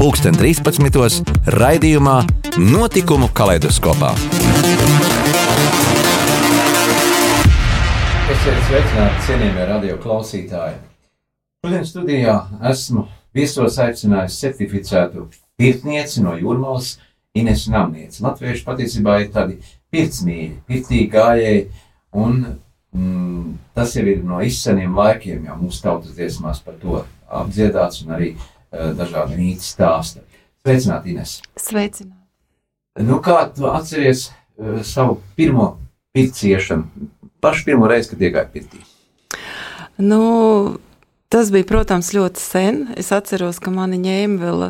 pulksten 13. raidījumā Notikumu kaleidoskopā. Esiet sveicināti, cienījamie radio klausītāji! Šodien studijā esmu viesos aicinājis certificētu pirtnieci no Jūrmālas Ines Namnieci. Latvieši patiesībā ir tādi pirtsmīļi, pirtīgi gājēji, un mm, tas jau ir no izseniem laikiem, jau mūsu tautas dziesmās par to apdziedāts un arī dažādi mīti stāsta. Sveicināti, Ines! Sveicināti! Nu, kā tu atceries uh, savu pirmo pirciešanu, pašu pirmo reizi, kad iegāji pirtī? Nu, tas bija, protams, ļoti sen. Es atceros, ka mani ņēma vēl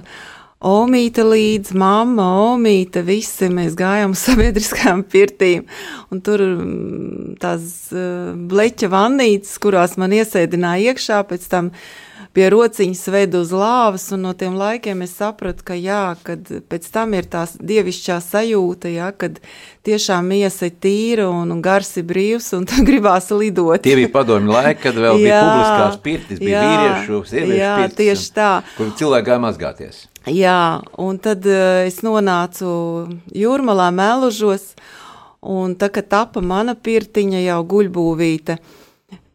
Omīte līdzi, mamma, omīte, visi mēs gājām uz sabiedriskām pirtīm. Un tur mm, tās uh, bleķa vannītes, kurās man iesēdināja iekšā, pēc tam pie rociņas vedu uz lāvas, un no tiem laikiem es sapratu, ka jā, kad pēc tam ir tās dievišķā sajūta, jā, kad tiešām miesa ir tīra un, un gars ir brīvs, un tu gribās lidot. Tie bija padomju laiki, kad vēl jā, bija publiskās pirtis, bija jā, vīriešu, sieviešu jā, pirtis, tieši tā. Kur cilvēki gāja mazgāties. Jā, un tad uh, es nonācu jūrmalā melužos, un tā, kad tapa mana pirtiņa jau guļbūvīta,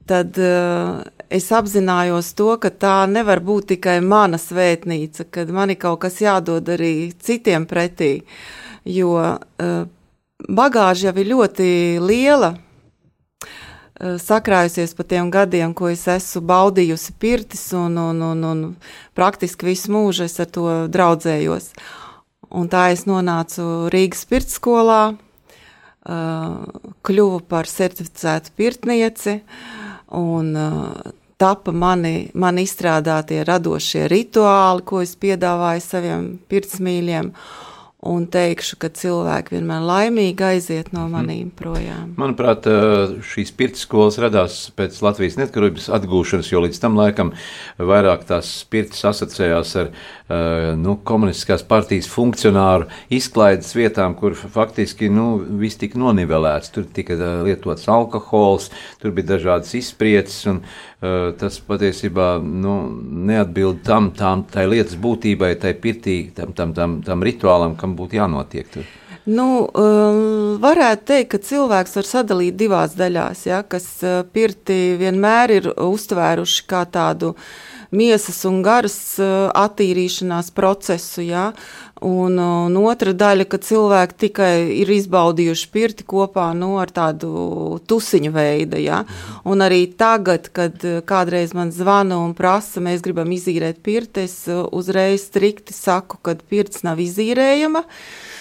tad uh, es apzinājos to, ka tā nevar būt tikai mana svētnīca, kad man ir kaut kas jādod arī citiem pretī, jo uh, bagāža jau ir ļoti liela, uh, sakrājusies pa tiem gadiem, ko es esmu baudījusi pirtis un, un, un, un praktiski visu mūžu es ar to draudzējos. Un tā es nonācu Rīgas pirtsskolā, uh, kļuvu par certificētu pirtnieci, uh, un tapa mani, mani izstrādātie radošie rituāli, ko es piedāvāju saviem pirtsmīļiem. Un teikšu, ka cilvēki vienmēr laimīgi aiziet no mhm. manīm projām. Manuprāt, šīs pirts skolas radās pēc Latvijas neatkarības atgūšanas, jo līdz tam laikam vairāk tās pirts asociējās ar nu, komunistiskās partijas funkcionāru izklaides vietām, kur faktiski nu, viss tika nonivelēts. Tur tika uh, lietots alkohols, tur bija dažādas izspriedzes, un uh, tas patiesībā nu, neatbild tam, tam tai lietas būtībai, tai pirtī, tam, tam, tam, tam rituālam, kam būtu jānotiek? Tur? Nu, um, varētu teikt, ka cilvēks var sadalīt divās daļās, ja, kas uh, pirti vienmēr ir uztvēruši kā tādu miesas un garas uh, attīrīšanās procesu, ja, un, un otra daļa, ka cilvēki tikai ir izbaudījuši pirti kopā nu, ar tādu tusiņu veidu. Ja, un arī tagad, kad uh, kādreiz man zvana un prasa, mēs gribam izīrēt pirti, es uzreiz strikti saku, ka pirts nav izīrējama. Priekš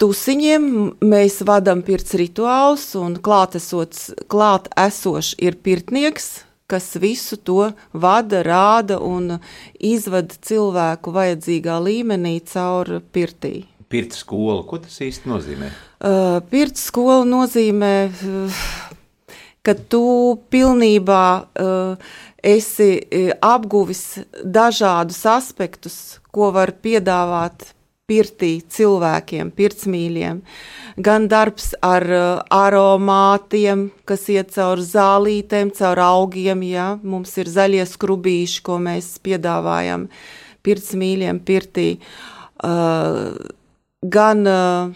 tusiņiem mēs vadām pirts rituālus, un klāt esošs ir pirtnieks, kas visu to vada, rāda un izvada cilvēku vajadzīgā līmenī caur pirtī. Pirts skola, ko tas īsti nozīmē? Uh, pirts skola nozīmē, uh, ka tu pilnībā uh, esi uh, apguvis dažādus aspektus, ko var piedāvāt pirtī cilvēkiem, pirtsmīļiem, gan darbs ar uh, aromātiem, kas iet caur zālītēm, caur augiem, ja mums ir zaļie skrubīši, ko mēs piedāvājam pirtsmīļiem pirtī, uh, gan uh,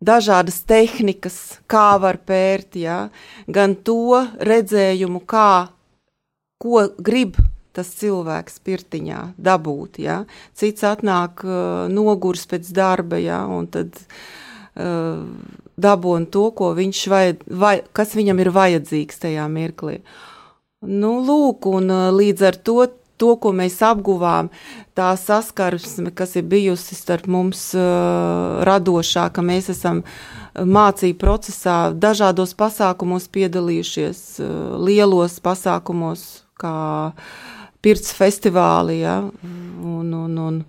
dažādas tehnikas, kā var pērt, ja, gan to redzējumu, kā, ko grib tas cilvēks pirtiņā dabūt. Ja? Cits atnāk uh, nogurs pēc darba, ja? un tad uh, dabūna to, ko viņš vajad, vai, kas viņam ir vajadzīgs tajā mirklī. Nu, lūk, un uh, līdz ar to to, ko mēs apguvām, tā saskarsme, kas ir bijusi starp mums uh, radošā, ka mēs esam mācību procesā, dažādos pasākumos piedalījušies, uh, lielos pasākumos, kā uh, pirts festivāli. Ja? Un, un, un,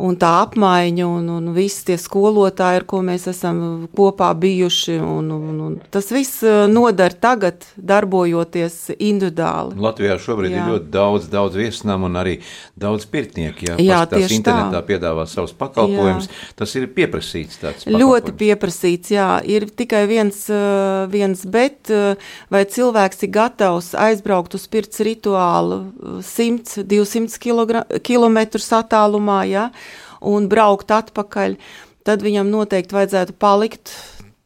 un tā apmaiņa, un, un visi tie skolotāji, ar ko mēs esam kopā bijuši. Un, un, un tas viss uh, noder tagad, darbojoties individuāli. Latvijā šobrīd jā. ir ļoti daudz, daudz viesnām un arī daudz pirtnieku. Jā, jā tieši internetā tā. piedāvā savus pakalpojumus. Tas ir pieprasīts tāds. Ļoti pieprasīts, jā. Ir tikai viens, uh, viens bet, uh, vai cilvēks ir gatavs aizbraukt uz pirts rituālu 100-200 km attālumā, jā un braukt atpakaļ, tad viņam noteikti vajadzētu palikt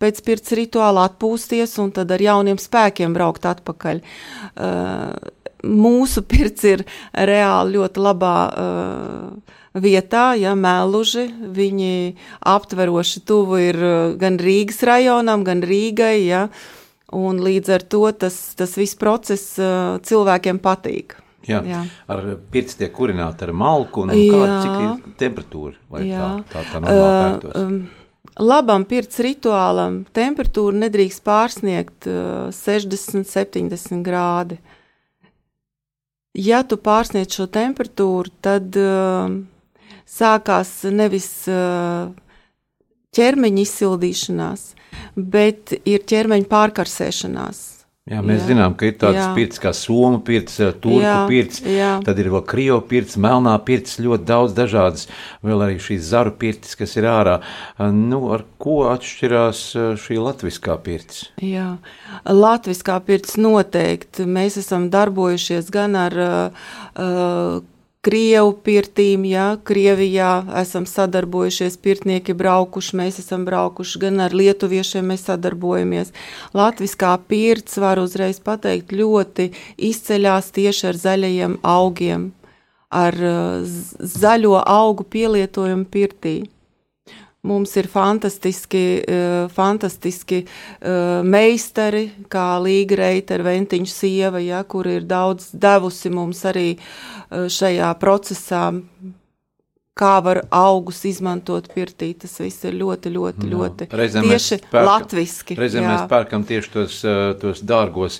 pēc pirts rituāla atpūsties un tad ar jauniem spēkiem braukt atpakaļ. Uh, mūsu pirts ir reāli ļoti labā uh, vietā, ja mēluži, viņi aptveroši tuvu ir uh, gan Rīgas rajonam, gan Rīgai, ja, un līdz ar to tas, tas viss process uh, cilvēkiem patīk. Jā, jā. Ar pirts tiek kurināta ar malku, un, un kāda cik ir temperatūra, lai jā. tā, tā, tā normāli uh, um, Labam pirts rituālam temperatūra nedrīkst pārsniegt uh, 60-70 grādi. Ja tu pārsniedz šo temperatūru, tad uh, sākās nevis uh, ķermeņa izsildīšanās, bet ir ķermeņa pārkarsēšanās. Jā, mēs jā. zinām, ka ir tādas pirts kā Somu pirts, Turku jā, pirts, jā. tad ir vēl Krievu pirts, Melnā pirts, ļoti daudz dažādas, vēl arī šīs zaru pirtis, kas ir ārā. Nu, ar ko atšķirās šī latviskā pirts? Jā, latviskā pirts noteikti. Mēs esam darbojušies gan ar uh, Krievu pirtīm, jā, Krievijā esam sadarbojušies, pirtnieki braukuši, mēs esam braukuši, gan ar lietuviešiem mēs sadarbojamies. Latviskā pirts, var uzreiz pateikt, ļoti izceļās tieši ar zaļajiem augiem, ar zaļo augu pielietojumu pirtī. Mums ir fantastiski, uh, fantastiski uh, meistari, kā Līga Reita, Ventiņš sieva, ja, kur ir daudz devusi mums arī uh, šajā procesā kā var augus izmantot pirtī. Tas viss ir ļoti, ļoti, jā. ļoti reizēm tieši pērkam, latviski. Reizēm jā. mēs pērkam tieši tos, tos dārgos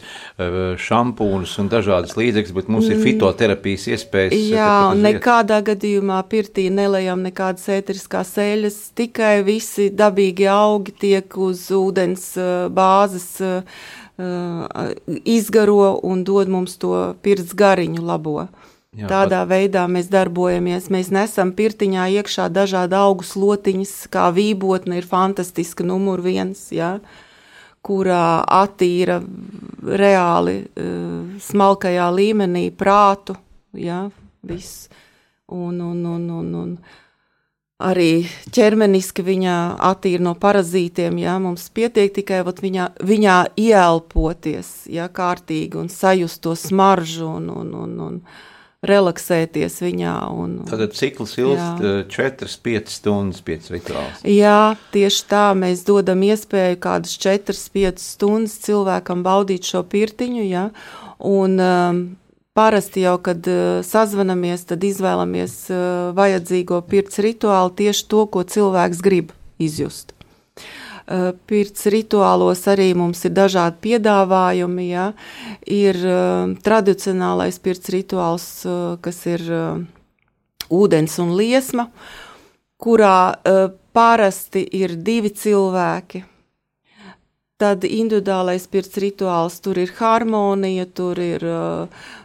šampūnus un dažādas līdzekļus, bet mums ir mm. fitoterapijas iespējas. Jā, nekādā gadījumā pirtī nelējam nekādas ēteriskās eļas, tikai visi dabīgi augi tiek uz ūdens bāzes izgaro un dod mums to pirts gariņu labo. Jā, Tādā pat... veidā mēs darbojamies. Mēs nesam pirtiņā iekšā dažādi augu slotiņas, kā vībotne ir fantastiska numur viens, ja, kurā attīra reāli uh, smalkajā līmenī prātu, ja, viss. Un, un, un, un, un arī ķermeniski viņa attīra no parazītiem, ja, mums pietiek tikai viņā, viņā ielpoties, ja, kārtīgi un sajust to smaržu un, un, un, un relaksēties viņā. Un, Tātad cikls ilgst 4-5 stundas pēc rituāls. Jā, tieši tā mēs dodam iespēju kādas 4-5 stundas cilvēkam baudīt šo pirtiņu, ja, un um, parasti jau, kad uh, sazvanamies, tad izvēlamies uh, vajadzīgo pirts rituālu tieši to, ko cilvēks grib izjust. Eh, pirts rituālos arī mums ir dažādi piedāvājumi. Ja? Ir uh, tradicionālais pirts rituāls, uh, kas ir ūdens un liesma, kurā parasti ir divi cilvēki. Tad individuālais pirts rituāls, tur ir harmonija, tur ir,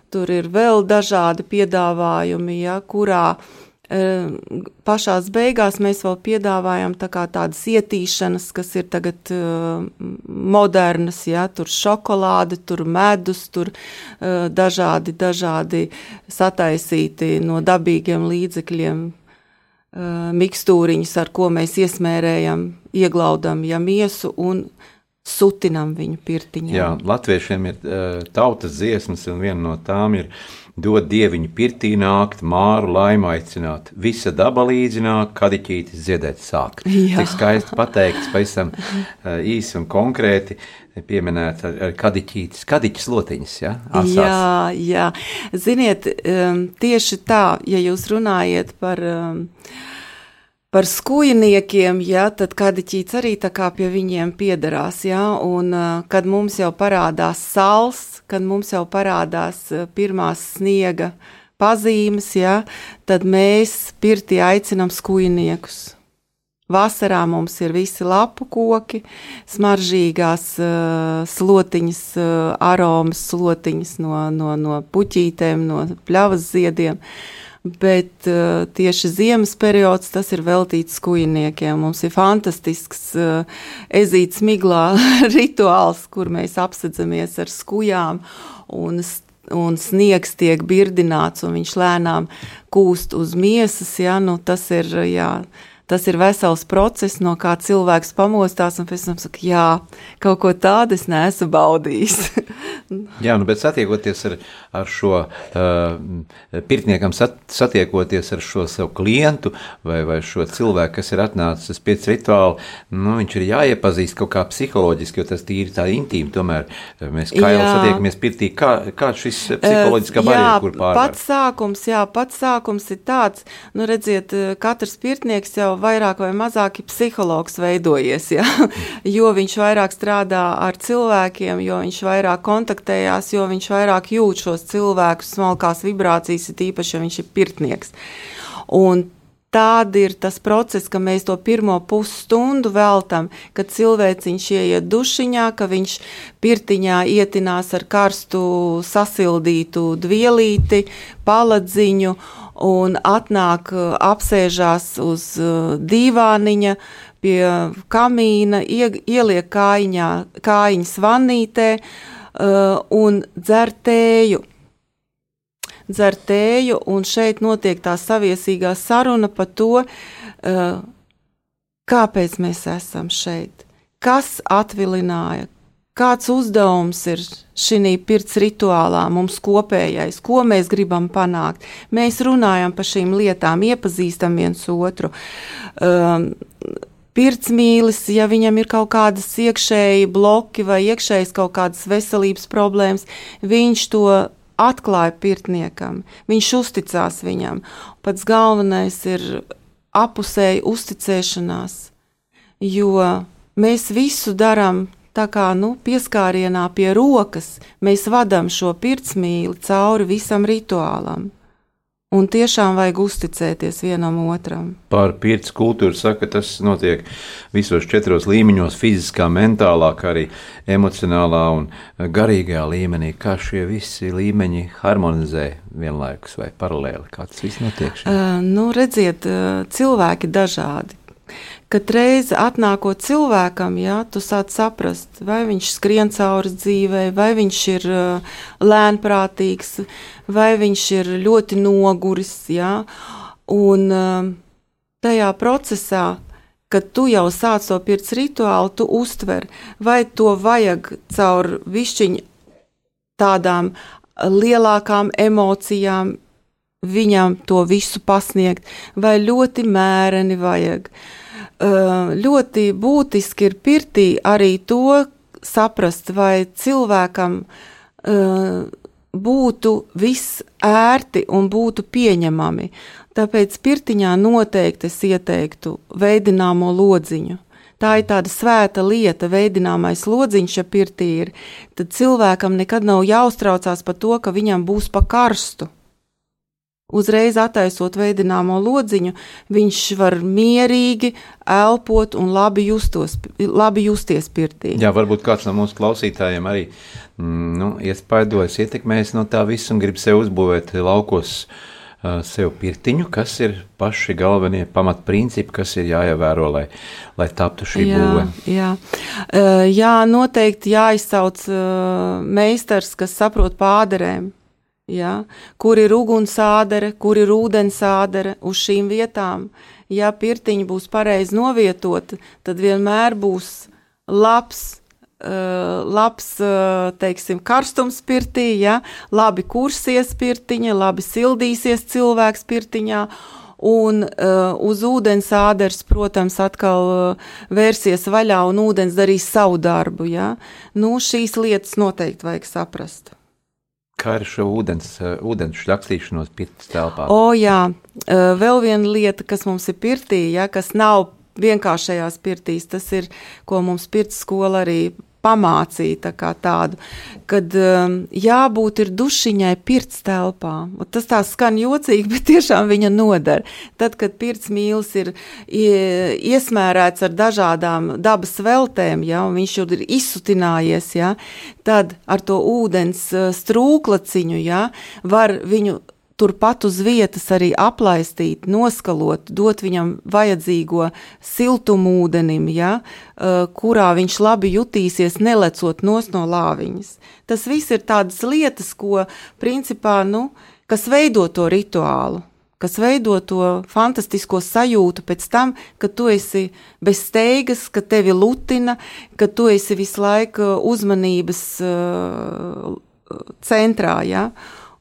tur ir vēl dažādi piedāvājumi, ja, kurā uh, Pašās beigās mēs vēl piedāvājam tā tādas ietīšanas, kas ir tagad uh, modernas, ja, tur šokolāde, tur medus, tur uh, dažādi, dažādi sataisīti no dabīgiem līdzekļiem uh, mikstūriņas, ar ko mēs iesmērējam, ieglaudam ja miesu un sutinam viņu pirtiņā. Jā, latviešiem ir uh, tautas dziesmas, un viena no tām ir dod dieviņu pirtī nākt, māru laimu aicināt, visa daba līdzināk, kadiķītis dziedēt sākt. Jā. Tik skaisti pateikts, pavisam uh, īsi un konkrēti pieminēts ar, ar kadiķītis, kadiķis lotiņas, ja? Asās. Jā, jā. Ziniet, tieši tā, ja jūs runājat par um, Par skūjiniekiem, ja, tad kadiķīts arī tā kā pie viņiem piederās, ja, un uh, kad mums jau parādās sals, kad mums jau parādās uh, pirmās sniega pazīmes, ja, tad mēs pirtī aicinām skujniekus. Vasarā mums ir visi lapu koki, smaržīgās uh, slotiņas, uh, aromas slotiņas no, no, no puķītēm, no pļavas ziediem. Bet uh, tieši ziemas periods tas ir veltīts skujniekiem. Mums ir fantastisks uh, ezīts miglā rituāls, kur mēs apsedzamies ar skujām un un sniegs tiek birdināts, un viņš lēnām kūst uz miesas. Ja, nu, tas ir jā, tas ir vesels process, no kā cilvēks pamostās un pēc tam saka, jā, kaut ko tādu es neesmu baudījis. jā, nu, bet satiekoties ar, ar šo uh, pirtniekam, sat, satiekoties ar šo savu klientu vai, vai šo cilvēku, kas ir atnācis pēc rituāla, nu, viņš ir jāiepazīst kaut kā psiholoģiski, jo tas tīri tā intīmi, tomēr uh, mēs kā jau satiekamies pirtī, kā, kā šis uh, psiholoģiskā barjera, kur pārvar? Pats sākums, jā, pats sākums ir tāds, nu, redziet, uh, katrs pirtnieks jau vairāk vai mazāk ir psihologs veidojies, ja? jo viņš vairāk strādā ar cilvēkiem, jo viņš vairāk kontaktējās, jo viņš vairāk jūt šos cilvēkus, smalkās vibrācijas, ir īpaši, ja viņš ir pirtnieks. Un Tāda ir tas process, ka mēs to pirmo pusstundu veltam, kad cilvēciņš ieiet dušiņā, ka viņš pirtiņā ietinās ar karstu sasildītu dvielīti, paladziņu un atnāk, uh, apsēžās uz uh, dīvāniņa pie kamīna, ie, ieliek kājiņā, kājiņas vannītē uh, un dzer tēju. Dzer tēju, un šeit notiek tā saviesīgā saruna par to, kāpēc mēs esam šeit, kas atvilināja, kāds uzdevums ir šī pirts rituālā mums kopējais, ko mēs gribam panākt. Mēs runājam par šīm lietām, iepazīstam viens otru. Um, Pirts mīlis, ja viņam ir kaut kādas iekšēji bloki vai iekšējas kaut kādas veselības problēmas, viņš to atklāja pirtniekam, viņš uzticās viņam. Pats galvenais ir apusēji uzticēšanās, jo mēs visu darām Tā kā nu, pieskārienā pie rokas mēs vadām šo pirtsmīli cauri visam rituālam. Un tiešām vajag uzticēties vienam otram. Par pirts kultūru saka, tas notiek visos četros līmeņos - fiziskā, mentālā, kā arī emocionālā un garīgajā līmenī. Kā šie visi līmeņi harmonizē vienlaikus vai paralēli? Kā tas viss notiek? Uh, nu, redziet, cilvēki dažādi kad reize atnākot cilvēkam, jā, tu sāc saprast, vai viņš skrien cauri dzīvei, vai viņš ir uh, lēnprātīgs, vai viņš ir ļoti noguris. Jā, un uh, tajā procesā, kad tu jau sāc to pirts rituālu, tu uztver, vai to vajag caur višķiņu tādām lielākām emocijām, viņam to visu pasniegt, vai ļoti mēreni vajag. Uh, ļoti būtiski ir pirtī arī to saprast, vai cilvēkam būtu viss ērti un būtu pieņemami. Tāpēc pirtiņā noteikti es ieteiktu veidināmo lodziņu. Tā ir tāda svēta lieta, veidināmais lodziņš, ja pirtī ir. Tad cilvēkam nekad nav jāuztraucās par to, ka viņam būs pa karstu Uzreiz attaisot veidināmo lodziņu, viņš var mierīgi elpot un labi, justos, labi justies pirtī. Jā, varbūt kāds no mūsu klausītājiem arī mm, nu, iespaidojas, ietekmējas no tā visa un grib sev uzbūvēt laukos sev pirtiņu, kas ir paši galvenie pamatprincipi, kas ir jāievēro, lai, lai taptu šī jā, būve. Jā. Jā, noteikti jāizsauc meistars, kas saprot pāderēm ja, kur ir ugunsādere, kur ir ūdensādere uz šīm vietām. Ja pirtiņa būs pareizi novietota, tad vienmēr būs labs, uh, labs uh, teiksim, karstums pirtī, ja, labi kursies pirtiņa, labi sildīsies cilvēks pirtiņā. Un uh, uz ūdens āders, protams, atkal uh, vērsies vaļā, un ūdens darīs savu darbu. Ja? Nu, šīs lietas noteikti vajag saprast. Kā ar šo ūdens, eh, ūdens šļakstīšanos pirts telpā? O, jā, eh, vēl viena lieta, kas mums ir pirtī, ja, kas nav vienkāršajās pirtīs, tas ir, ko mums pirts skola arī pamācīja tā tādu, kad um, jābūt ir dušiņai pirts telpā. Tas tā skan jocīgi, bet tiešām viņa nodara. Tad, kad pirts mīls ir iesmērēts ar dažādām dabas veltēm, ja, un viņš jau ir izsutinājies, ja, tad ar to ūdens uh, strūklaciņu ja, var viņu turpat uz vietas arī aplaistīt, noskalot, dot viņam vajadzīgo siltumu ūdenim, ja, uh, kurā viņš labi jutīsies, nelecot nos no lāviņas. Tas viss ir tādas lietas, ko principā, nu, kas veido to rituālu kas veido to fantastisko sajūtu pēc tam, kad tu esi bez steigas, ka tevi lutina, ka tu esi visu laiku uzmanības uh, centrā. Ja?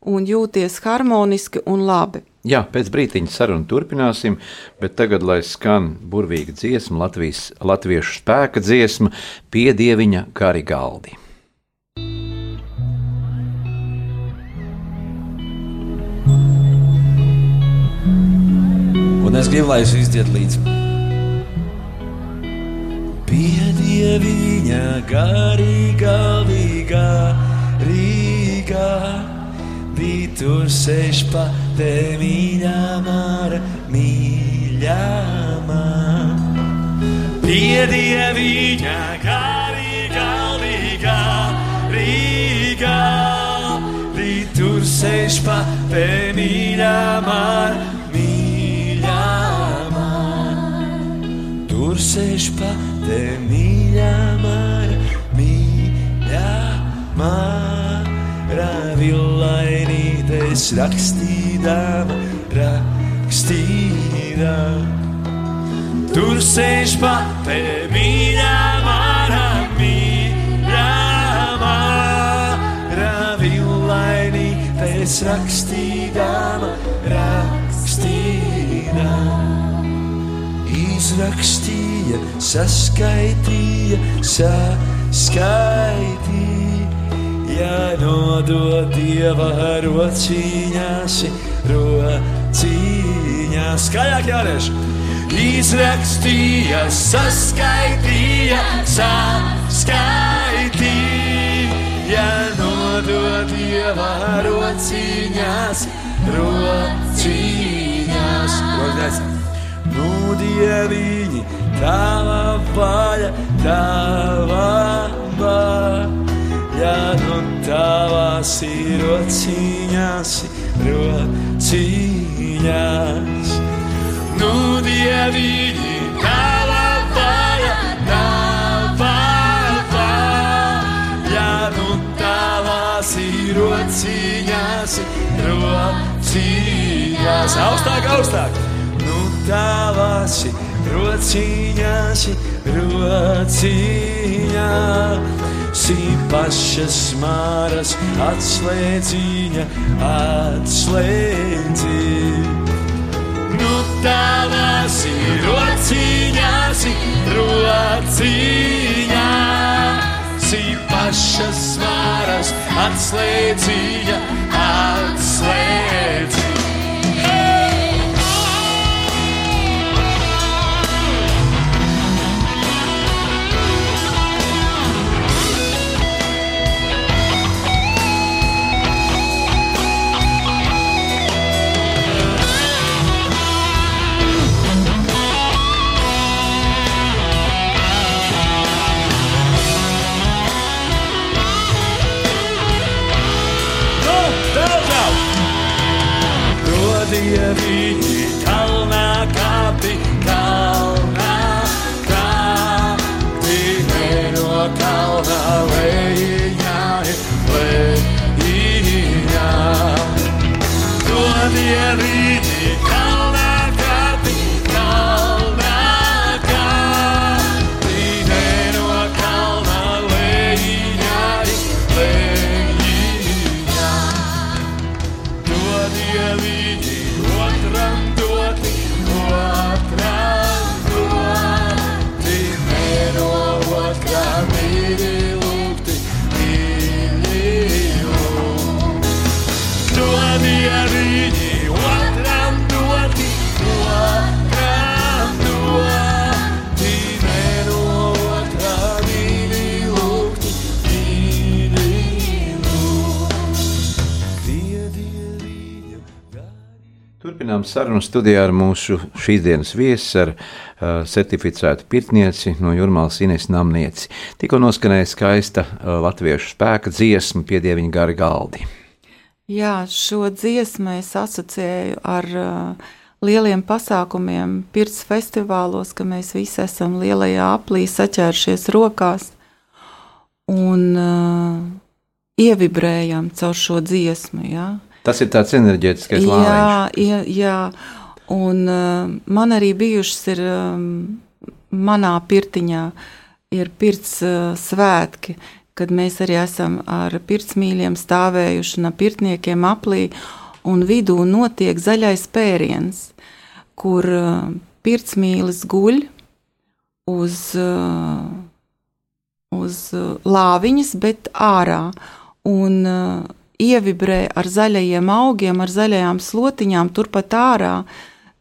Un jūties harmoniski un labi. Jā, pēc brīdiņa sarunu turpināsim, bet tagad, lai skan burvīga dziesma, Latvijas, latviešu spēka dziesma, piedieviņa gari galdi. Un es gribu, lai jūs izdzied līdzi. Piedieviņa garīgā, līgā, rīgā Vidi tur sēž pate mīļā māra, mīļā māra. Piedie viņa garīgā, līgā, Rīgā. Vidi tur sēž pate mīļā māra, mīļā māra. Tur sēž pate mīļā māra, mīļā māra villainītes rakstīdama, rakstīdama. Tur sēž pate mīļā mara, mīļā mara, villainītes rakstīdama, rakstīdama. Izrakstīja, saskaitīja, saskaitīja jānodod dieva rociņās, rociņās. Skaļāk jārēš! Izrakstīja, saskaitīja, saskaitīja, jānodod dieva rociņās, rociņās. Rociņās. Nu, dieviņi, tava vaļa, tava vaļa ja nu tavās ir rociņās, rociņās. Nu, dieviņi, tava vaļa, tava vaļa, ja nu tavās ir rociņās, rociņās. Augstāk, augstāk! Nu, tavās ir rociņās, rociņās si pašas māras atslēdziņa, atslēdziņa. Nu tavās ir rociņās, rociņā, si pašas māras atslēdziņa, atslēdziņa. Sarunu studijā ar mūsu šīsdienas viesu, ar uh, certificētu pirtnieci no Jurmālas Ines Namnieci. Tikko noskanēja skaista uh, latviešu spēka dziesma, piedieviņa gari galdi. Jā, šo dziesmu es asociēju ar uh, lieliem pasākumiem, pirts festivālos, ka mēs visi esam lielajā aplī saķēršies rokās un uh, ievibrējam caur šo dziesmu. Jā. Tas ir tāds enerģētiskais jā, lāniņš. jā, jā, un uh, man arī bijušas ir um, manā pirtiņā ir pirts uh, svētki, kad mēs arī esam ar pirtsmīļiem stāvējuši un pirtniekiem aplī, un vidū notiek zaļais pēriens, kur uh, pirtsmīlis guļ uz, uh, uz uh, lāviņas, bet ārā, un uh, ievibrē ar zaļajiem augiem, ar zaļajām slotiņām, turpat ārā,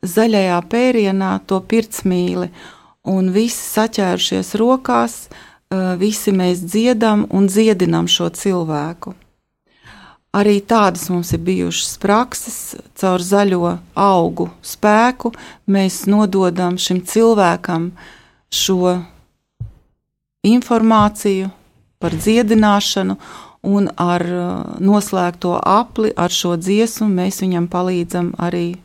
zaļajā pērienā to pirtsmīli. Un visi saķērušies rokās, visi mēs dziedam un dziedinam šo cilvēku. Arī tādas mums ir bijušas prakses, caur zaļo augu spēku. Mēs nododam šim cilvēkam šo informāciju par dziedināšanu, un ar uh, noslēgto apli, ar šo dziesmu mēs viņam palīdzam arī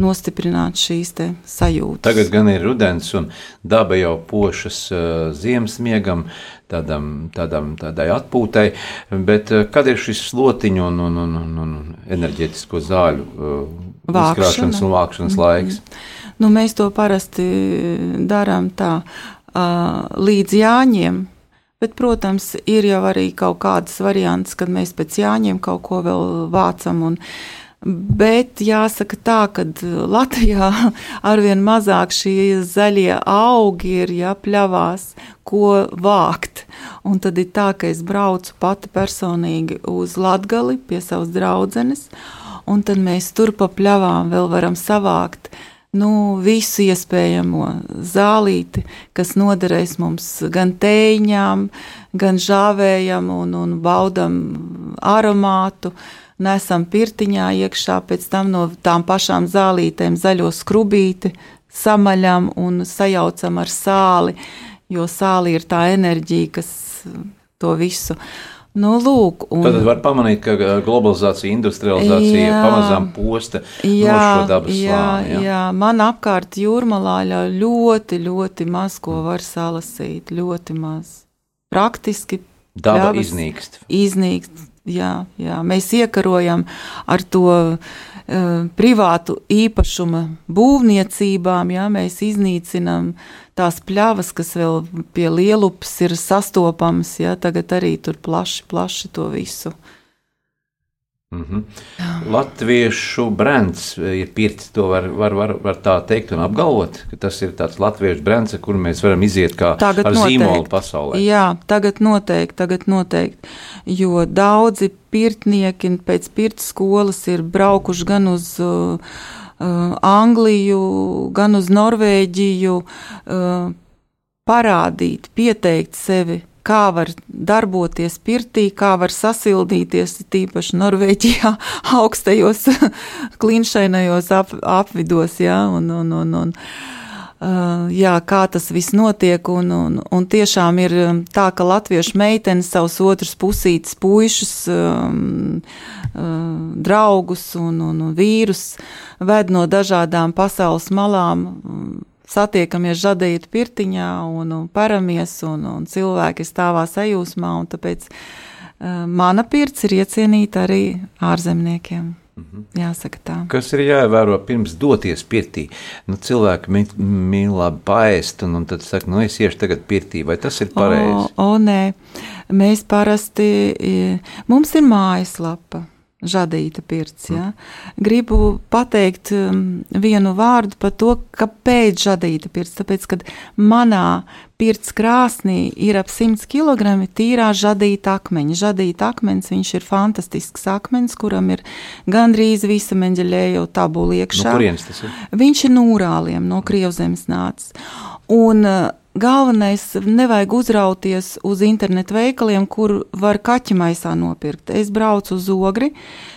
nostiprināt šīs sajūtas. Tagad gan ir rudens, un daba jau pošas uh, ziemas miegam, tādam, tādam, tādai atpūtai, bet uh, kad ir šis slotiņu un, un, un, un, un enerģētisko zāļu uh, uzkrāšanas un vākšanas -hmm. laiks? Nu, mēs to parasti darām tā uh, līdz jāņiem Bet, protams, ir jau arī kaut kādas variants, kad mēs pēc jāņem kaut ko vēl vācam. Un, Bet jāsaka tā, ka Latvijā arvien mazāk šie zaļie augi ir jāpļavās, ko vākt. Un tad ir tā, ka es braucu pati personīgi uz Latgali pie savas draudzenes, un tad mēs tur pa pļavām vēl varam savākt nu, visu iespējamo zālīti, kas noderēs mums gan tēņām, gan žāvējam un, un baudam aromātu. Nesam pirtiņā iekšā, pēc tam no tām pašām zālītēm zaļo skrubīti samaļam un sajaucam ar sāli, jo sāli ir tā enerģija, kas to visu Nu, lūk, un... Tad var pamanīt, ka globalizācija, industrializācija jā, pamazām posta jā, no šo dabas jā, slāni. Jā. jā, man apkārt jūrmalā ļoti, ļoti maz ko var salasīt, ļoti maz. Praktiski daba iznīkst. Iznīkst, jā, jā. Mēs iekarojam ar to uh, privātu īpašuma būvniecībām, jā, mēs iznīcinam tās pļavas, kas vēl pie lielupas ir sastopamas, ja tagad arī tur plaši, plaši to visu. Mm -hmm. Latviešu brands ir pirts, to var, var, var, var tā teikt un apgalvot, ka tas ir tāds latviešu brands, ar kuru mēs varam iziet kā tagad ar noteikti. zīmolu pasaulē. Jā, tagad noteikti, tagad noteikti, jo daudzi pirtnieki pēc pirts skolas ir braukuši gan uz Uh, Angliju, gan uz Norvēģiju, uh, parādīt, pieteikt sevi, kā var darboties pirtī, kā var sasildīties, tīpaši Norvēģijā, augstajos klinšainajos ap, apvidos, ja, un, un, un, un Uh, jā, kā tas viss notiek. Un, un, un tiešām ir um, tā, ka latviešu meitenes savus otrus pusītes, puišus, um, uh, draugus un, un, un vīrus ved no dažādām pasaules malām. Um, satiekamies žadīt pirtiņā un, un paramies, un, un cilvēki stāvā sajūsmā, un tāpēc uh, mana pirts ir iecienīta arī ārzemniekiem. Mhm. Jāsaka tā. Kas ir jāievēro pirms doties pirtī? Nu, cilvēki mīl labi paēst, un, un tad saka, nu es iešu tagad pirtī, vai tas ir pareizi? O, o nē, mēs parasti, mums ir mājaslapa. Žadīta pirts. Ja? Gribu pateikt um, vienu vārdu par to, kāpēc žadīta pirts. Tāpēc, kad manā pirts krāsnī ir ap 100 kg tīrā žadīta akmeņa. Žadīta akmens, viņš ir fantastisks akmens, kuram ir gandrīz visa meņģeļēja tabula iekšā. No kurienes tas ir? Viņš ir no Urāliem, no Krievzemes nācis. Un uh, galvenais nevajag uzrauties uz internetu veikaliem, kur var kaķi maisā nopirkt. Es braucu uz ogri,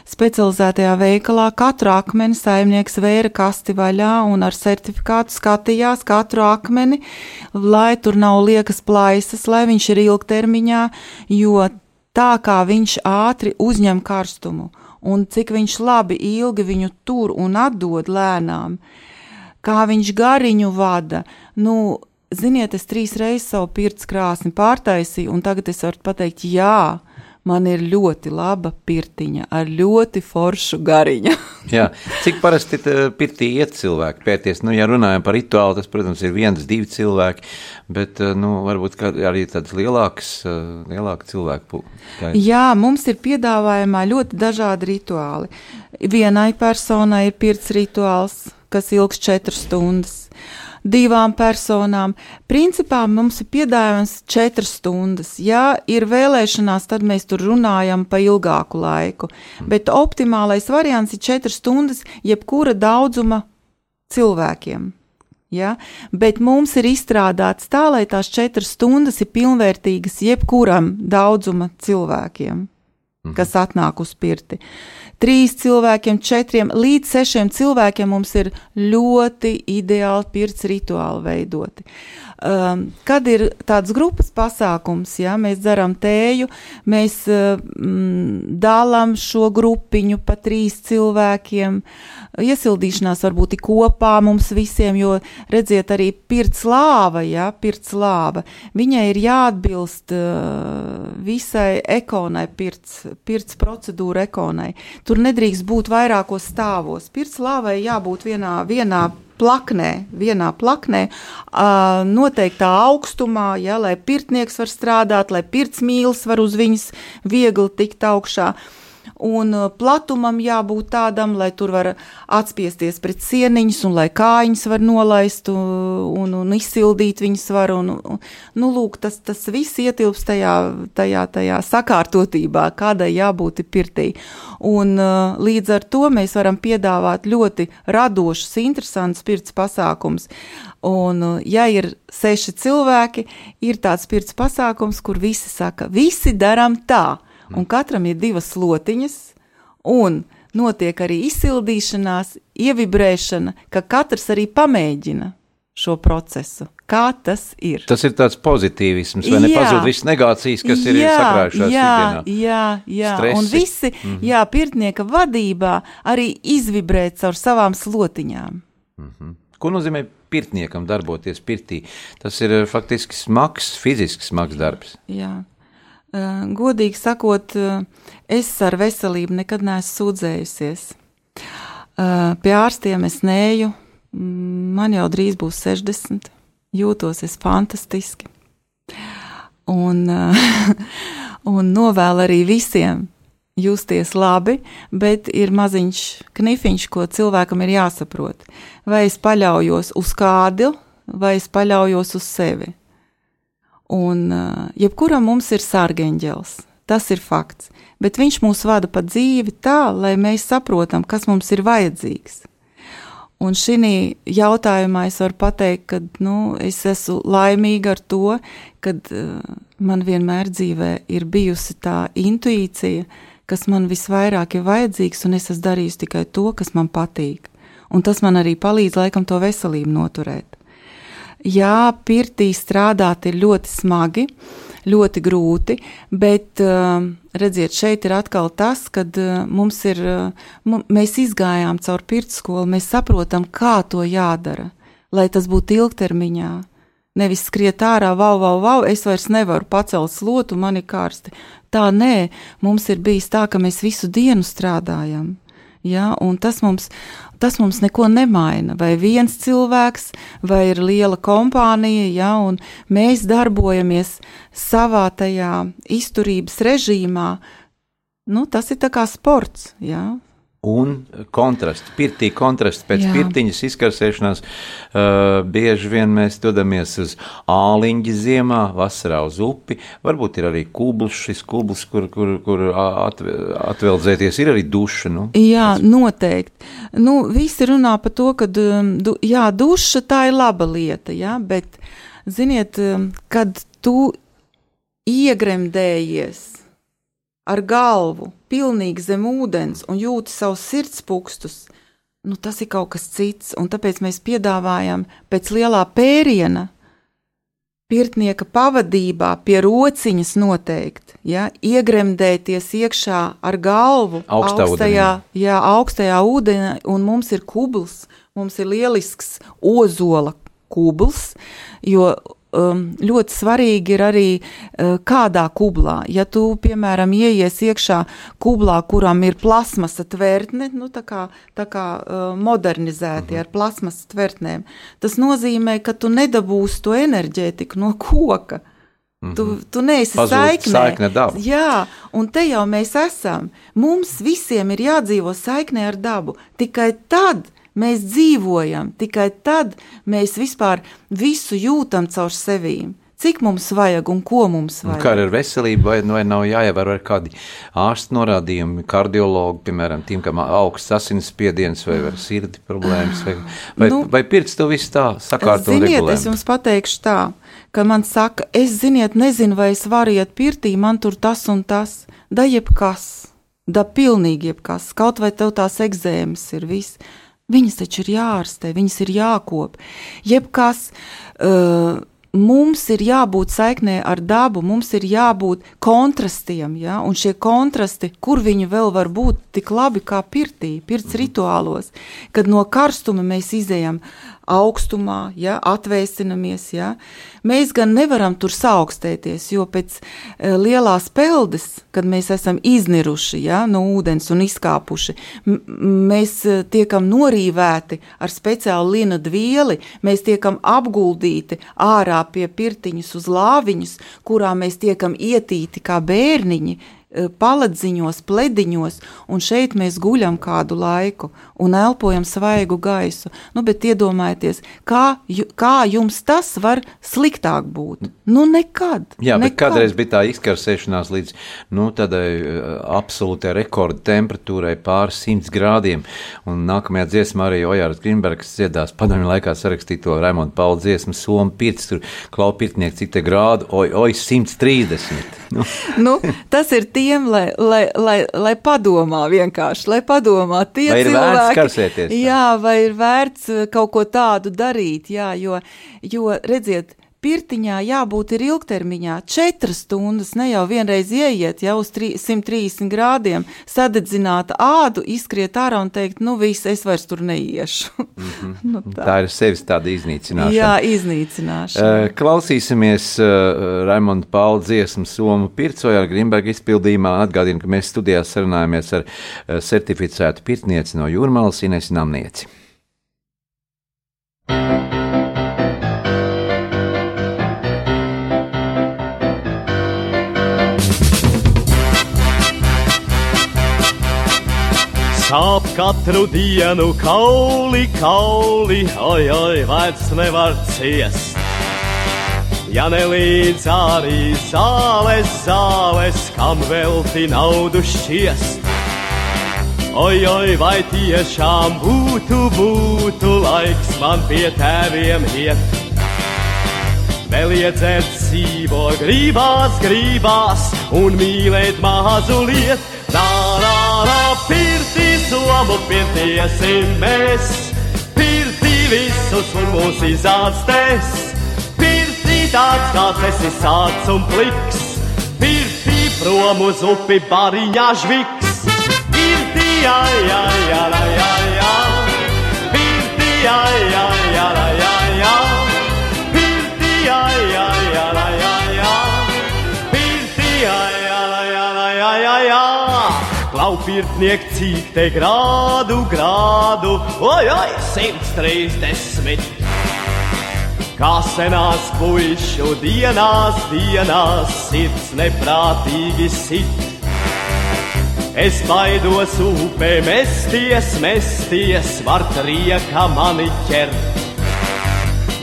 specializētajā veikalā, katru akmeni saimnieks vēra kasti vaļā un ar certifikātu skatījās katru akmeni, lai tur nav liekas plaisas, lai viņš ir ilgtermiņā, jo tā kā viņš ātri uzņem karstumu un cik viņš labi ilgi viņu tur un atdod lēnām, kā viņš gariņu vada. Nu, ziniet, es trīs reizes savu pirts krāsni pārtaisīju, un tagad es varu pateikt, jā, man ir ļoti laba pirtiņa ar ļoti foršu gariņu. Jā, cik parasti pirtī iet cilvēki pērties? Nu, ja runājam par rituālu, tas, protams, ir viens, divi cilvēki, bet, nu, varbūt arī tāds lielāks, lielāka cilvēku. Jā, mums ir piedāvājumā ļoti dažādi rituāli. Vienai personai ir pirts rituāls, kas ilgs četras stundas divām personām. Principā mums ir piedāvājums četras stundas. Ja ir vēlēšanās, tad mēs tur runājam pa ilgāku laiku. Bet optimālais variants ir četras stundas jebkura daudzuma cilvēkiem. Ja? Bet mums ir izstrādāts tā, lai tās četras stundas ir pilnvērtīgas jebkuram daudzuma cilvēkiem. Kas atnāk uz pirti. Trīs cilvēkiem, četriem līdz sešiem cilvēkiem mums ir ļoti ideāli pirts rituāli veidoti. Um, kad ir tāds grupas pasākums, ja mēs dzeram tēju, mēs um, dalām šo grupiņu pa trīs cilvēkiem. Iesildīšanās varbūt ir kopā mums visiem, jo redziet, arī pirts lāva, ja, pirts lāva, viņai ir jāatbilst uh, visai ekonai, pirts, pirts procedūra ekonai. Tur nedrīkst būt vairākos stāvos. Pirts lāvai jābūt vienā, vienā plaknē, vienā plaknē, noteiktā augstumā, ja, lai pirtnieks var strādāt, lai pirts mīlis var uz viņas viegli tikt augšā. Uh, un uh, platumam jābūt tādam, lai tur var atspiesties pret sieniņas, un lai kājiņas var nolaist, un, un izsildīt viņas var, un, un nu, lūk, tas, tas viss ietilps tajā, tajā, tajā sakārtotībā, kādai jābūt pirtī. Un uh, līdz ar to mēs varam piedāvāt ļoti radošus, interesantus pirts pasākums. Un, uh, ja ir seši cilvēki, ir tāds pirts pasākums, kur visi saka, visi daram tā un katram ir divas slotiņas, un notiek arī izsildīšanās, ievibrēšana, ka katrs arī pamēģina šo procesu. Kā tas ir? Tas ir tāds pozitīvisms, vai nepazūd visas negācijas, kas ir jā, sakrājušās jā, ikdienā. Jā, jā, Stresi. un visi, mm -hmm. jā, pirtnieka vadībā arī izvibrē caur savām slotiņām. Mm -hmm. Ko nozīmē pirtniekam darboties pirtī? Tas ir eh, faktiski smags, fizisks smags darbs. Jā. Eh, godīgi sakot, eh, es ar veselību nekad neesmu sūdzējusies. Eh, pie ārstiem es neju, mm, man jau drīz būs 60, jūtos es fantastiski. Un, un novēlu arī visiem justies labi, bet ir maziņš knifiņš, ko cilvēkam ir jāsaprot. Vai es paļaujos uz kādu, vai es paļaujos uz sevi. Un uh, jebkuram mums ir sārgeņģels. Tas ir fakts. Bet viņš mūs vada pa dzīvi tā, lai mēs saprotam, kas mums ir vajadzīgs. Un šī jautājumā es varu pateikt, ka nu, es esmu laimīga ar to, ka uh, man vienmēr dzīvē ir bijusi tā intuīcija, kas man visvairāk ir vajadzīgs, un es esmu darījusi tikai to, kas man patīk. Un tas man arī palīdz laikam to veselību noturēt. Jā, pirtī strādāt ir ļoti smagi, ļoti grūti, bet uh, redziet, šeit ir atkal tas, kad uh, mums ir, uh, mēs izgājām cauri pirts skolu, mēs saprotam, kā to jādara, lai tas būtu ilgtermiņā. Nevis skriet ārā, wow, wow, wow, es vairs nevaru pacelt slotu, man ir karsti. Tā nē, mums ir bijis tā, ka mēs visu dienu strādājam. Ja, tas, mums, tas mums neko nemaina. Vai viens cilvēks, vai ir liela kompānija, ja, un mēs darbojamies savā tajā izturības režīmā. Nu, tas ir kā sports. Ja. Un kontrasts. Pirtī kontrasts pēc Jā. pirtiņas izkarsēšanās uh, bieži vien mēs dodamies uz āliņģi ziemā, vasarā uz upi. Varbūt ir arī kubls, šis kubls, kur, kur, kur atve, atveldzēties, ir arī duša. Nu. Jā, noteikti. Nu, visi runā par to, ka um, du, jā, duša tā ir laba lieta, jā, bet, ziniet, um, kad tu iegremdējies ar galvu pilnīgi zem ūdens un jūti savus sirdspūkstus, nu, tas ir kaut kas cits. Un tāpēc mēs piedāvājam pēc lielā pēriena, pirtnieka pavadībā, pie rociņas noteikti, ja, iegremdēties iekšā ar galvu Augstā augstajā, jā, augstajā ūdenī, un mums ir kubls, mums ir lielisks ozola kubls, jo ļoti svarīgi ir arī uh, kādā kublā. Ja tu, piemēram, ieies iekšā kublā, kuram ir plasmasa tvertne, nu, tā kā, tā kā uh, modernizēti ar plasmasa tvertnēm, tas nozīmē, ka tu nedabūsi to enerģētiku no koka. Tu, tu neesi Pazūd saiknē. dabu. Jā, un te jau mēs esam. Mums visiem ir jādzīvo saiknē ar dabu. Tikai tad mēs dzīvojam, tikai tad mēs vispār visu jūtam caur sevīm. Cik mums vajag un ko mums Un vajag? Kā ar veselību, vai, vai nav jāievēro kādi ārsta norādījumi, kardiologi, piemēram, tiem, kam augsts asinsspiediens vai ar sirdi problēmas, vai, vai, nu, vai pirts to visu tā sakārt un Ziniet, regulē? es jums pateikšu tā, ka man saka, es ziniet, nezinu, vai es varu iet pirtī, man tur tas un tas, da jebkas, da pilnīgi jebkas, kaut vai tev tās egzēmas ir viss. Viņas taču ir jārastē, viņas ir jākop. Jebkas, uh, mums ir jābūt saiknē ar dabu, mums ir jābūt kontrastiem, ja? un šie kontrasti, kur viņi vēl var būt tik labi kā pirtī, pirts rituālos, kad no karstuma mēs izējam augstumā, ja, atvēsinamies. Ja. Mēs gan nevaram tur saaugstēties, jo pēc e, lielās peldes, kad mēs esam izniruši ja, no ūdens un izkāpuši, mēs e, tiekam norīvēti ar speciālu lina dvieli, mēs tiekam apguldīti ārā pie pirtiņas uz lāviņus, kurā mēs tiekam ietīti kā bērniņi paladziņos, plediņos, un šeit mēs guļam kādu laiku un elpojam svaigu gaisu. Nu, bet iedomājieties, kā, kā jums tas var sliktāk būt? Nu, nekad. Jā, bet nekad. kādreiz bija tā izkarsēšanās līdz nu, tādai uh, absolūtai rekorda temperatūrai pāris simts grādiem. Un nākamajā dziesmā arī Ojārs Grimbergs dziedās padomju laikā sarakstīto Raimondu Pauli dziesmu Somu pirts, tur klaupirtnieki cik te grādu, oj, oj, 130. Nu, Nu, tas ir tiem, lai, lai, lai, lai padomā vienkārši, lai padomā tie Vai cilvēki. Jā, vai ir vērts kaut ko tādu darīt, jā, jo, jo redziet, pirtiņā jābūt ir ilgtermiņā. Četras stundas, ne jau vienreiz ieiet, jau uz tri- 130 grādiem, sadedzināt ādu, izskriet ārā un teikt, nu viss, es vairs tur neiešu. nu, tā. tā ir sevis tāda iznīcināšana. Jā, iznīcināšana. Uh, Klausīsimies uh, Raimonda Paula dziesmu Somu Pircoja ar Grimberga izpildījumā. Atgādinu, ka mēs studijā sarunājamies ar uh, certificētu pirtnieci no Jūrmalas Ines Namnieci. Sāp katru dienu kauli, kauli, oi, oi, vairs nevar ciest. Ja nelīdz arī zāles, zāles, kam velti naudu šķiest. Oi, oi, vai tiešām būtu, būtu laiks man pie tēviem iet. Vēl iedzert dzīvo, gribās, gribās un mīlēt mazu lietu. Nā, nā, nā, pirtī somu pietiesim mēs, pirtī visus un mūs izārstēs. Pirtī tāds, kāds esi sāc un pliks, pirtī prom uz upi bariņā žviks. Pirtī, jā, jā, jā, jā, jā, jā, jā, jā, Klaupirtniek cīk te grādu, grādu, oi, oi, 130. Kā senās puišu dienās, dienās, sirds neprātīgi sit. Es baidos upē mesties, mesties, var trieka mani ķert.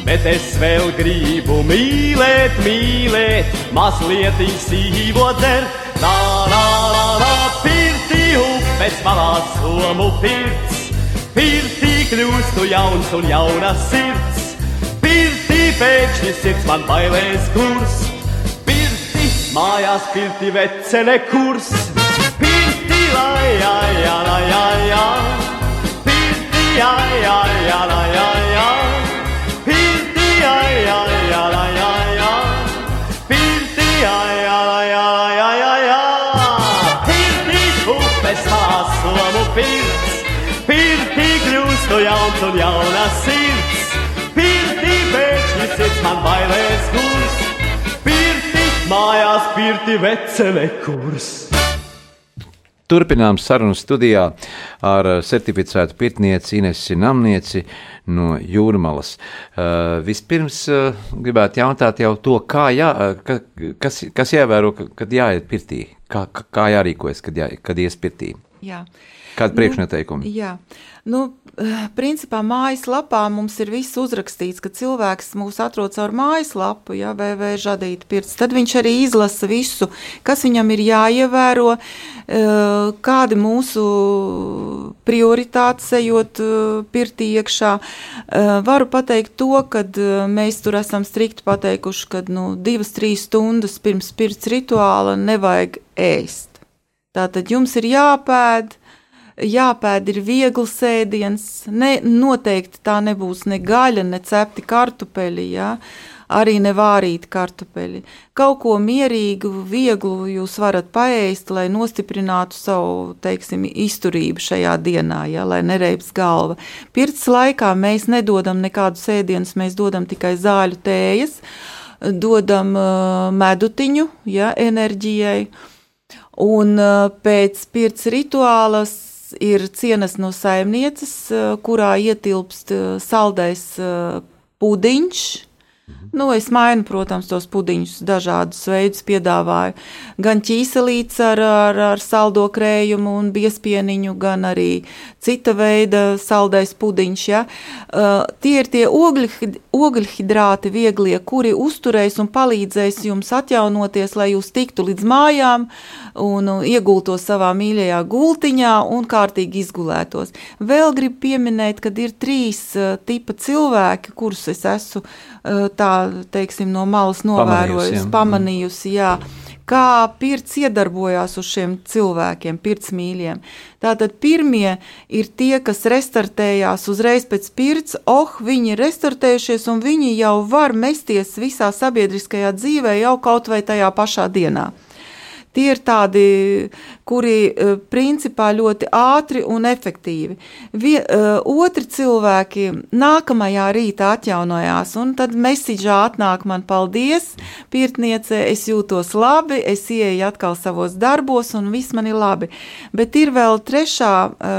Bet es vēl gribu mīlēt, mīlēt, mazliet īsīvo dzert. Nā, nā, nā, nā, pirtī upes malā somu pirts. Pirtī kļūstu jauns un jauna sirds. Pirtī pēkšņi sirds man bailēs kurs. Pirtī mājās pirtī vecene kurs. Pirtī lai, jā, jā, jā, jā, jā. Pirtī, jā, jā, jā, jā, jā, jā. Tu jauns un jauna sirds. Pirti pēkšņi sirds man bailēs kurs, pirti mājās pirti vecele kurs. Turpinām sarunu studijā ar certificētu pirtnieci Inesi Namnieci no Jūrmalas. Uh, vispirms uh, gribētu jautāt jau to, kā jā, ka, kas, kas jāvēro, kad jāiet pirtī, kā, kā jārīkojas, kad, jā, kad ies pirtī. Jā. Kāda priekšnoteikuma? Nu, jā, nu, principā mājaslapā mums ir viss uzrakstīts, ka cilvēks mūs atrod caur mājaslapu, ja VV žadīt pirts, tad viņš arī izlasa visu, kas viņam ir jāievēro, eh, kādi mūsu prioritātes ejot eh, pirtī iekšā. Eh, varu pateikt to, ka mēs tur esam strikti pateikuši, ka nu, divas, trīs stundas pirms pirts rituāla nevajag ēst. Tātad jums ir jāpēd, jāpēd ir viegls ēdiens, ne, noteikti tā nebūs ne gaļa, ne cepti kartupeļi, jā, arī ne vārīti kartupeļi. Kaut ko mierīgu, vieglu jūs varat paēst, lai nostiprinātu savu, teiksim, izturību šajā dienā, jā, lai nereips galva. Pirts laikā mēs nedodam nekādus ēdienus, mēs dodam tikai zāļu tējas, dodam uh, medutiņu, jā, enerģijai, un pēc pirts rituālas ir cienas no saimnieces, kurā ietilpst saldais pudiņš, Nu, es mainu, protams, tos pudiņus, dažādus veidus piedāvāju. Gan ķīselīts ar, ar, ar saldo krējumu un biespieniņu, gan arī cita veida saldais pudiņš. Ja? Uh, tie ir tie ogļi, ogļhidrāti vieglie, kuri uzturēs un palīdzēs jums atjaunoties, lai jūs tiktu līdz mājām un iegultos savā mīļajā gultiņā un kārtīgi izgulētos. Vēl gribu pieminēt, ka ir trīs uh, tipa cilvēki, kurus es esmu uh, tā teiksim, no malas novērojusi, pamanījusi, jā, kā pirts iedarbojās uz šiem cilvēkiem, pirts mīļiem. Tātad pirmie ir tie, kas restartējās uzreiz pēc pirts, oh, viņi ir restartējušies un viņi jau var mesties visā sabiedriskajā dzīvē jau kaut vai tajā pašā dienā. Tie ir tādi, kuri e, principā ļoti ātri un efektīvi. Vie, e, otri cilvēki nākamajā rītā atjaunojās, un tad mesiģā atnāk man paldies, pirtniece, es jūtos labi, es ieeju atkal savos darbos, un viss man ir labi. Bet ir vēl trešā, e,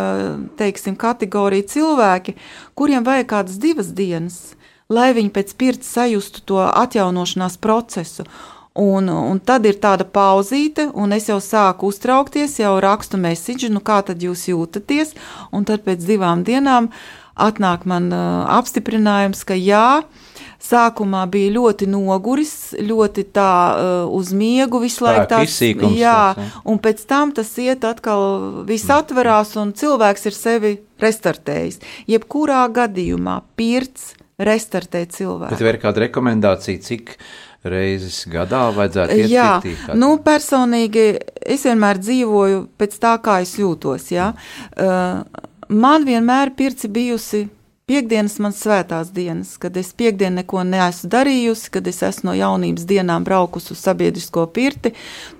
teiksim, kategorija cilvēki, kuriem vajag kādas divas dienas, lai viņi pēc pirts sajustu to atjaunošanās procesu. Un, un tad ir tāda pauzīte, un es jau sāku uztraukties, jau rakstu mēsīju, nu kā tad jūs jūtaties. Un tad pēc divām dienām atnāk man uh, apstiprinājums, ka jā, sākumā bija ļoti noguris, ļoti tā uh, uz miegu visu laiku. Tās, izsīkums, jā, tas, jā, un pēc tam tas iet atkal, viss atverās, un cilvēks ir sevi restartējis. Jebkurā gadījumā pirts restartē cilvēku. Bet vai ir kāda rekomendācija, cik? Reizes gadā vajadzētu iet jā, pirtī? Nu, personīgi es vienmēr dzīvoju pēc tā, kā es jūtos. Ja? Uh, man vienmēr pirci bijusi Piektdienas man svētās dienas, kad es piekdienu neko neesmu darījusi, kad es esmu no jaunības dienām braukusi uz sabiedrisko pirti.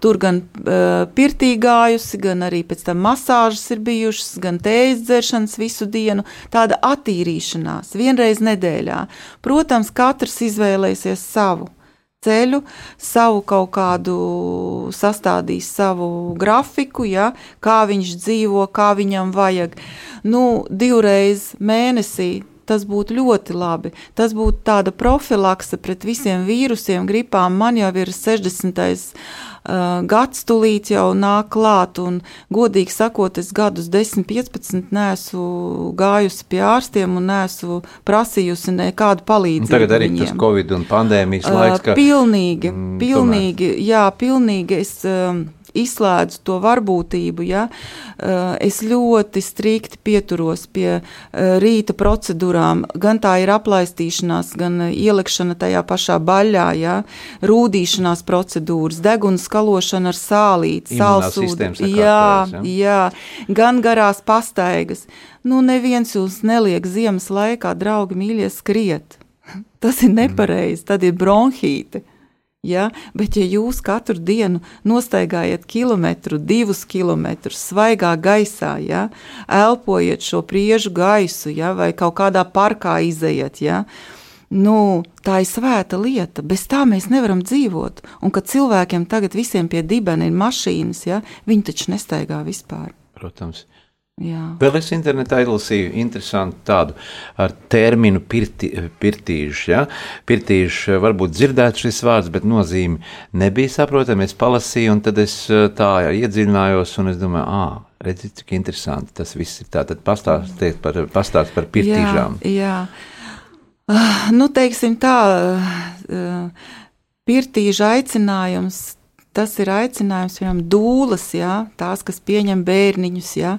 Tur gan uh, pirtī gājusi, gan arī pēc tam masāžas ir bijušas, gan tējas dzeršanas visu dienu. Tāda attīrīšanās vienreiz nedēļā. Protams, katrs izvēlēsies savu ceļu, savu kaut kādu sastādījis savu grafiku, ja, kā viņš dzīvo, kā viņam vajag. Nu, divreiz mēnesī tas būtu ļoti labi. Tas būtu tāda profilakse pret visiem vīrusiem, gripām. Man jau ir 60. Gads tulīt jau nāk klāt, un godīgi sakot, es gadus 10, 15 neesmu gājusi pie ārstiem un neesmu prasījusi nekādu palīdzību. Tagad arī viņiem. tas Covid un pandēmijas laiks. Ka, pilnīgi, mm, pilnīgi, tomēr. jā, pilnīgi. Es, izslēdzu to varbūtību, ja es ļoti strikti pieturos pie rīta procedūrām. Gan tā ir aplaistīšanās, gan ielikšana tajā pašā baļā, ja rūdīšanās procedūras, deguns skalošana ar sālīti, sālsūdu. Jā, ja? jā, gan garās pastaigas. Nu, neviens jūs neliek ziemas laikā, draugi mīļie, skriet. Tas ir nepareizi, tad ir bronhīte. Ja? Bet, ja jūs katru dienu nostaigājat kilometru, divus kilometrus svaigā gaisā, ja? elpojat šo priežu gaisu, ja? vai kaut kādā parkā izējat, ja? nu, tā ir svēta lieta. Bez tā mēs nevaram dzīvot. Un kad cilvēkiem tagad visiem pie dibena ir mašīnas, ja? viņi taču nestaigā vispār. Protams. Jā. Vēl es internetā izlasīju interesantu tādu ar terminu pirti, pirtīžs. Ja? Pirtīžs varbūt dzirdēt šis vārds, bet nozīme nebija saprotama. Es palasīju, un tad es tā iedziļinājos, un es domāju, ah, redziet, cik interesanti tas viss ir. Tātad pastāstiet par, pastāst par pirtīžām. Jā, jā. Uh, nu, teiksim tā, uh, pirtīža aicinājums tas ir aicinājums, piemēram, dūlas, jā, tās, kas pieņem bērniņus. Jā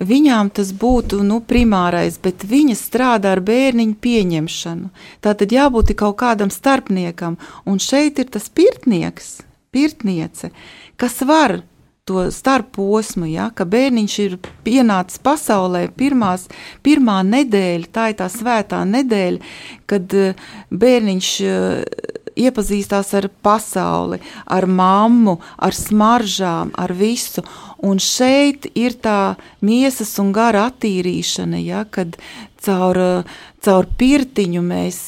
viņām tas būtu nu, primārais, bet viņas strādā ar bērniņu pieņemšanu. Tā tad jābūt kaut kādam starpniekam, un šeit ir tas pirtnieks, pirtniece, kas var to starposmu, ja, ka bērniņš ir pienācis pasaulē pirmās, pirmā nedēļa, tā ir tā svētā nedēļa, kad eh, bērniņš eh, iepazīstās ar pasauli, ar mammu, ar smaržām, ar visu. Un šeit ir tā miesas un gara attīrīšana, ja, kad caur, caur pirtiņu mēs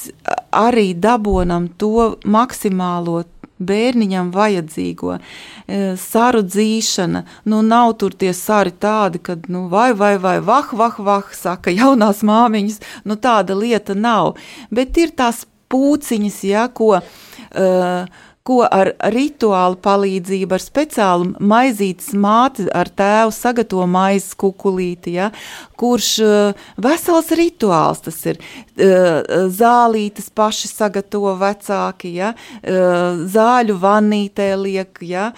arī dabonam to maksimālo bērniņam vajadzīgo. E, saru dzīšana, nu nav tur tie sari tādi, kad, nu, vai, vai, vai, vah, vah, vah, saka jaunās māmiņas, nu tāda lieta nav. Bet ir tās pūciņas, ja, ko, uh, ko ar rituālu palīdzību, ar speciālu maizītes māti, ar tēvu sagatavo maizes kukulīti, ja, kurš uh, vesels rituāls tas ir. Uh, zālītes paši sagatavo vecāki, ja, zāļu vannītē liek, ja,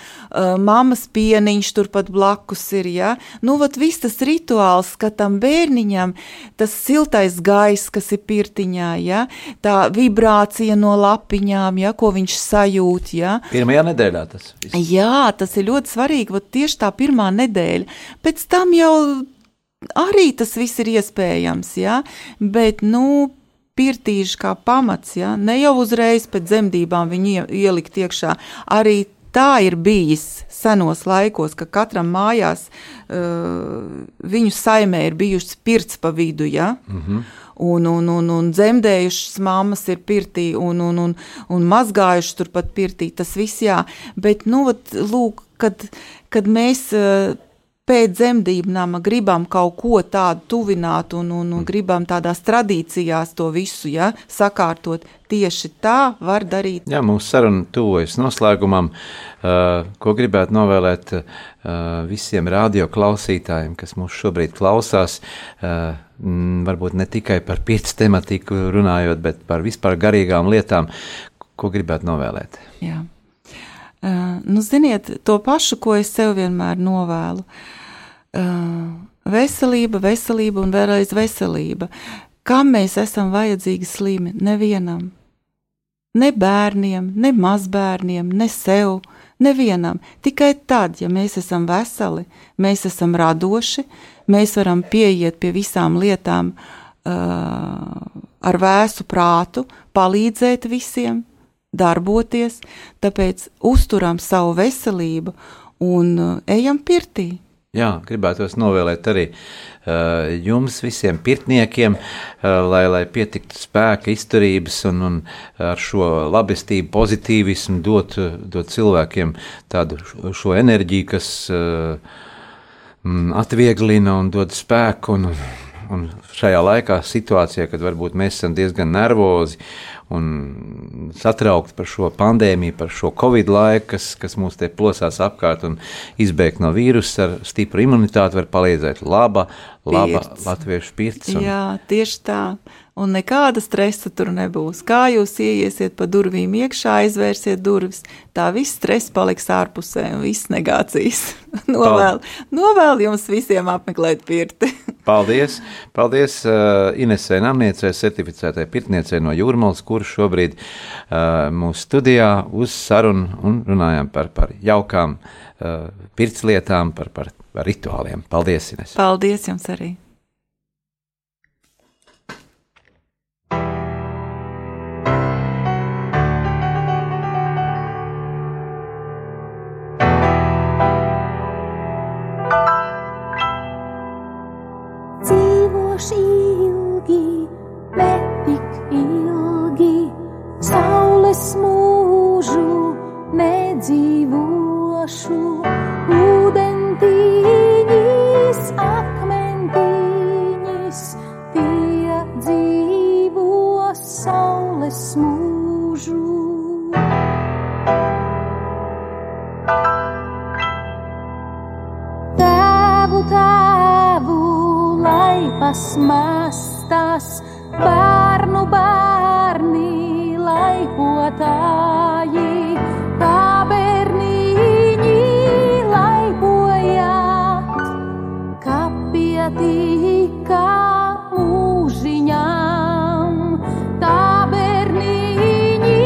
mammas pieniņš turpat blakus ir, ja. Nu, vat viss tas rituāls, ka tam bērniņam tas siltais gaiss, kas ir pirtiņā, ja, tā vibrācija no lapiņām, ja, ko viņš sajūt, ja. Pirmajā nedēļā tas viss. Jā, tas ir ļoti svarīgi, vat tieši tā pirmā nedēļa. Pēc tam jau arī tas viss ir iespējams, ja? bet, nu, pirtīši kā pamats, ja? ne jau uzreiz pēc dzemdībām viņu ielikt iekšā. Arī tā ir bijis senos laikos, ka katram mājās uh, viņu saimē ir bijušas pirts pa vidu, ja? Mm -hmm. Un, un, un, un dzemdējušas mammas ir pirtī, un, un, un, un mazgājušas turpat pirtī. Tas viss jā, bet, nu, vat, lūk, kad, kad mēs uh, pēc dzemdību nama gribam kaut ko tādu tuvināt un, un, un gribam tādās tradīcijās to visu ja, sakārtot. Tieši tā var darīt. Jā, mūsu saruna tuvojas noslēgumam. Uh, ko gribētu novēlēt uh, visiem radioklausītājiem, kas mūs šobrīd klausās? Uh, m, varbūt ne tikai par piecu tematiku runājot, bet par vispār garīgām lietām. Ko gribētu novēlēt? Jā. Uh, nu, ziniet, to pašu, ko es sev vienmēr novēlu. Uh, veselība, veselība un vēlreiz veselība. Kam mēs esam vajadzīgi slimi? Nevienam. Ne bērniem, ne mazbērniem, ne sev, nevienam. Tikai tad, ja mēs esam veseli, mēs esam radoši, mēs varam pieiet pie visām lietām uh, ar vēsu prātu, palīdzēt visiem, darboties, tāpēc uzturam savu veselību un uh, ejam pirtī. Jā, gribētos novēlēt arī uh, jums, visiem pirtniekiem, uh, lai, lai pietiktu spēka, izturības un, un ar šo labestību, pozitīvismu dot, dot cilvēkiem tādu šo enerģiju, kas uh, atvieglina un dod spēku un, un šajā laikā, situācijā, kad varbūt mēs esam diezgan nervozi un satraukti par šo pandēmiju, par šo covid laiku, kas, kas mūs te plosās apkārt un izbēgt no vīrusa ar stipru imunitāti, var palīdzēt laba, laba Pirts. latviešu pirts. Un, Jā, tieši tā. Un nekāda stresa tur nebūs. Kā jūs ieiesiet pa durvīm iekšā, aizvērsiet durvis, tā viss stress paliks ārpusē un viss negācijas. novēl, novēl jums visiem apmeklēt pirti. Paldies! Paldies uh, Inesē Namniecē, certificētai pirtniecei no Jūrmals, kurš šobrīd uh, mūsu studijā uz sarunu un runājām par, par jaukām uh, pirtslietām, par, par, par rituāliem. Paldies, Ines! Paldies jums arī! Laipas mastas, bērnu bērni, laipotāji, kā bērniņi laipojāt, kapietīkā mūžiņām, kā bērniņi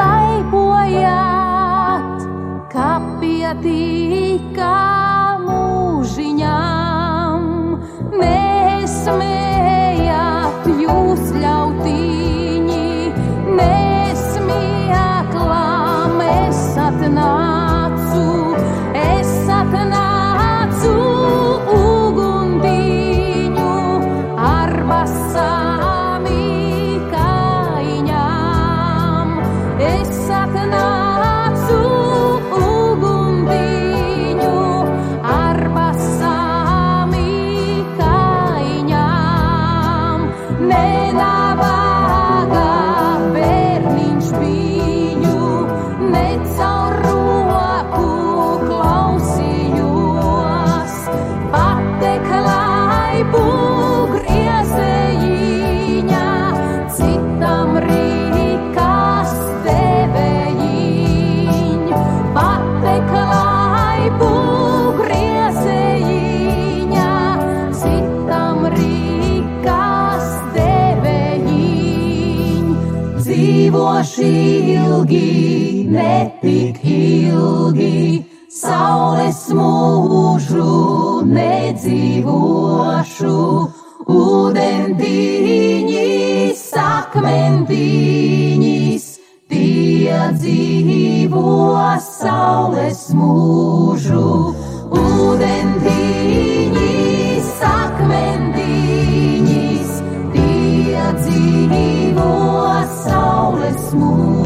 laipojāt, kapietīkā mūžiņām. Ilgi, saules mūžu nedzīvošu, ūdentiņas, akmentiņas, tie dzīvos saules mūžu, ūdentiņas, akmentiņas, tie dzīvos saules mūžu.